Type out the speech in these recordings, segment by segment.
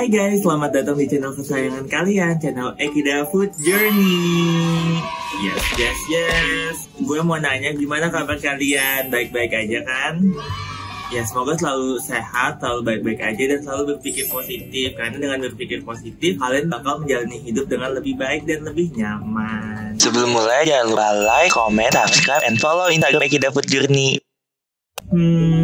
Hai guys, selamat datang di channel kesayangan kalian, channel Ekida Food Journey. Yes, yes, yes. Gue mau nanya gimana kabar kalian? Baik-baik aja kan? Ya semoga selalu sehat, selalu baik-baik aja dan selalu berpikir positif Karena dengan berpikir positif, kalian bakal menjalani hidup dengan lebih baik dan lebih nyaman Sebelum mulai jangan lupa like, comment, subscribe, and follow Instagram Ekida Food Journey Hmm,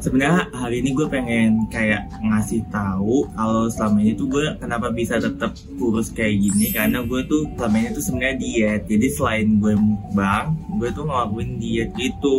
sebenarnya hari ini gue pengen kayak ngasih tahu kalau selama ini tuh gue kenapa bisa tetap kurus kayak gini karena gue tuh selama ini tuh sebenarnya diet. Jadi selain gue mukbang gue tuh ngelakuin diet itu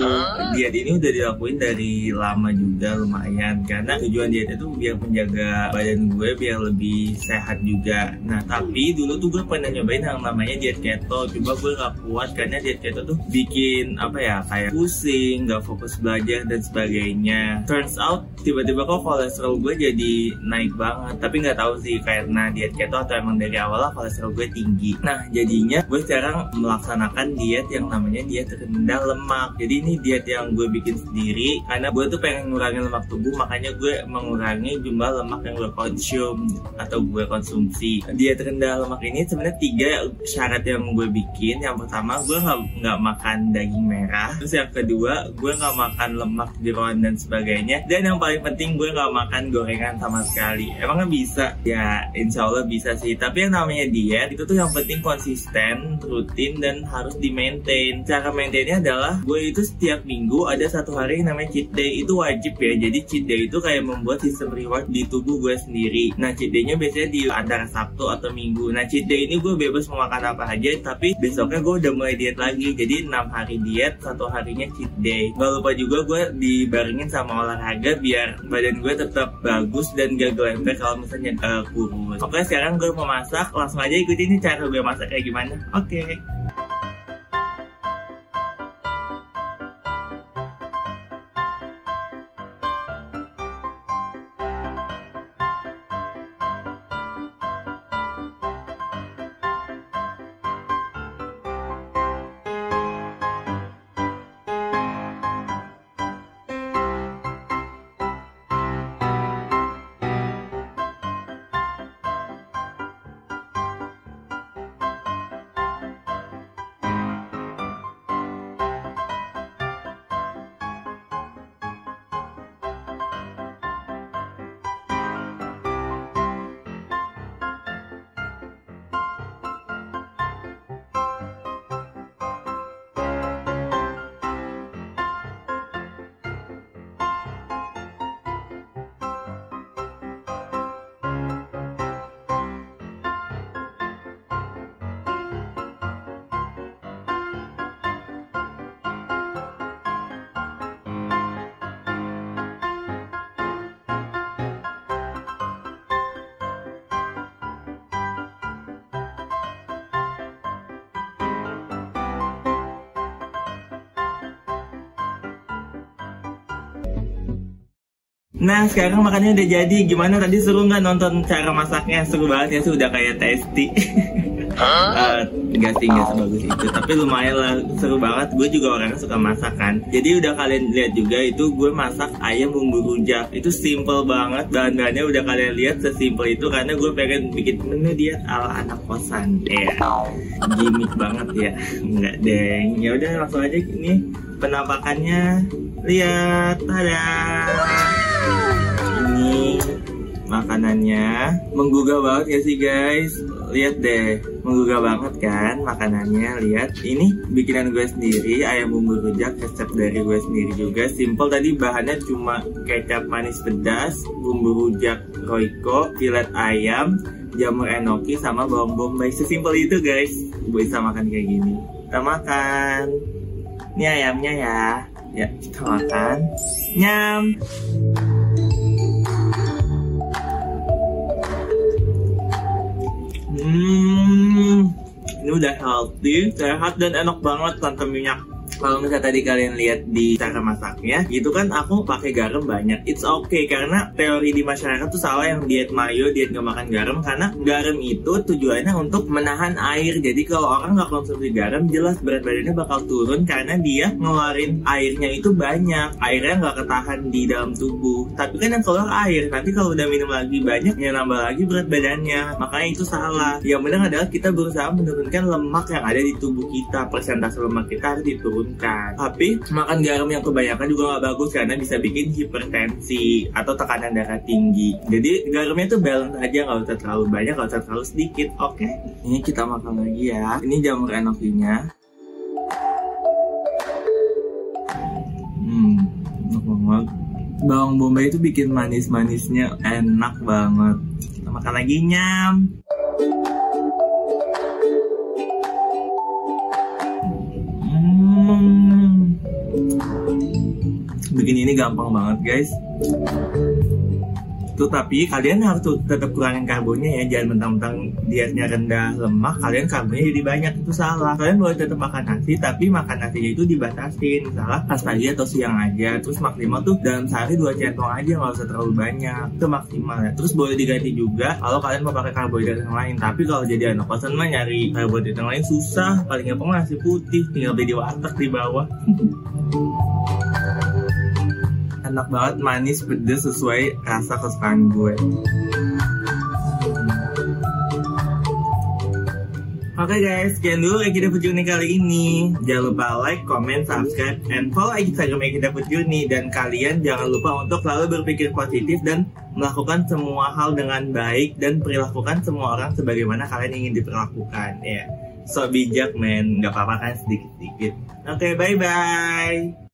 diet ini udah dilakuin dari lama juga lumayan. Karena tujuan diet itu biar menjaga badan gue biar lebih sehat juga. Nah tapi dulu tuh gue pernah nyobain yang namanya diet keto. Coba gue gak kuat karena diet keto tuh bikin apa ya kayak pusing gak fokus belajar dan sebagainya turns out tiba-tiba kok kolesterol gue jadi naik banget. Tapi nggak tahu sih karena diet keto atau emang dari awal kolesterol gue tinggi. Nah jadinya gue sekarang melaksanakan diet yang namanya diet rendah lemak. Jadi ini diet yang gue bikin sendiri karena gue tuh pengen ngurangin lemak tubuh. Makanya gue mengurangi jumlah lemak yang gue konsum atau gue konsumsi. Diet rendah lemak ini sebenarnya tiga syarat yang gue bikin. Yang pertama gue nggak makan daging merah. Terus yang kedua gue nggak makan lemak jeroan dan sebagainya sebagainya. Dan yang paling penting gue nggak makan gorengan sama sekali. Emangnya bisa? Ya insya Allah bisa sih. Tapi yang namanya diet itu tuh yang penting konsisten rutin dan harus di maintain cara maintainnya adalah gue itu setiap minggu ada satu hari yang namanya cheat day. Itu wajib ya. Jadi cheat day itu kayak membuat sistem reward di tubuh gue sendiri. Nah cheat day-nya biasanya di antara Sabtu atau Minggu. Nah cheat day ini gue bebas mau makan apa aja tapi besoknya gue udah mulai diet lagi. Jadi enam hari diet satu harinya cheat day. Gak lupa juga gue dibarengin sama olahraga biar badan gue tetap bagus dan gak gelemper kalau misalnya uh, kurus. Oke sekarang gue mau masak, langsung aja ikutin cara gue masak kayak gimana. Oke. Okay. Nah sekarang makannya udah jadi. Gimana tadi seru nggak nonton cara masaknya? Seru banget ya sudah kayak tasty. Uh, Gak sih gak sebagus itu. Tapi lumayan lah. Seru banget. Gue juga orangnya suka masak kan. Jadi udah kalian lihat juga itu gue masak ayam bumbu rujak. Itu simple banget. Bahan-bahannya udah kalian lihat sesimpel itu Karena gue pengen bikin menu diet ala anak kosan. Ya yeah. Gimik banget ya. Enggak deng. Ya udah langsung aja ini Penampakannya. Lihat Tada! ini makanannya. Menggugah banget ya sih guys? Lihat deh menggugah banget kan makanannya. Lihat ini bikinan gue sendiri ayam bumbu rujak resep dari gue sendiri juga. Simple tadi bahannya cuma kecap manis pedas bumbu rujak roiko filet ayam jamur enoki sama bawang bombay. Sesimpel itu guys bisa makan kayak gini. Kita makan. Ini ayamnya ya. Ya kita makan. Nyam udah healthy, sehat dan enak banget tanpa minyak. Kalau misalnya tadi kalian lihat di cara masaknya itu kan aku pakai garam banyak. It's okay karena teori di masyarakat tuh salah yang diet mayo diet nggak makan garam karena garam itu tujuannya untuk menahan air. Jadi kalau orang nggak konsumsi garam jelas berat badannya bakal turun karena dia ngeluarin airnya itu banyak. Airnya nggak ketahan di dalam tubuh. Tapi kan yang keluar air nanti kalau udah minum lagi banyak ya nambah lagi berat badannya. Makanya itu salah. Yang benar adalah kita berusaha menurunkan lemak yang ada di tubuh kita. Persentase lemak kita harus diturunkan tapi makan garam yang kebanyakan juga nggak bagus karena bisa bikin hipertensi atau tekanan darah tinggi. Jadi garamnya tuh balance aja nggak usah terlalu banyak nggak usah terlalu sedikit oke? Ini kita makan lagi ya. Ini jamur enokinya. Hmm enak banget. Bawang bombay itu bikin manis-manisnya enak banget. Kita makan lagi nyam bikin ini gampang banget guys. Tuh tapi kalian harus tetap kurangin karbonnya ya. Jangan mentang-mentang dietnya rendah lemak kalian karbonnya jadi banyak. Itu salah. Kalian boleh tetap makan nasi tapi makan nasinya itu dibatasin. Misalnya pas pagi atau siang aja. Terus maksimal tuh dalam sehari dua centong aja nggak usah terlalu banyak. Itu maksimal ya. Terus boleh diganti juga kalau kalian mau pakai karbohidrat yang lain. Tapi kalau jadi anak kosan mah nyari karbohidrat yang lain susah. Paling gampang nasi putih. Tinggal beli di warteg di bawah enak banget manis pedes sesuai rasa kesukaan gue Oke guys, sekian dulu Eki Dapat Journey kali ini. Jangan lupa like, comment, subscribe, and follow Instagram Eki Dapat Journey. Dan kalian jangan lupa untuk selalu berpikir positif dan melakukan semua hal dengan baik dan perilakukan semua orang sebagaimana kalian ingin diperlakukan. Ya, so bijak men, nggak apa-apa kan sedikit-sedikit. Oke, bye-bye.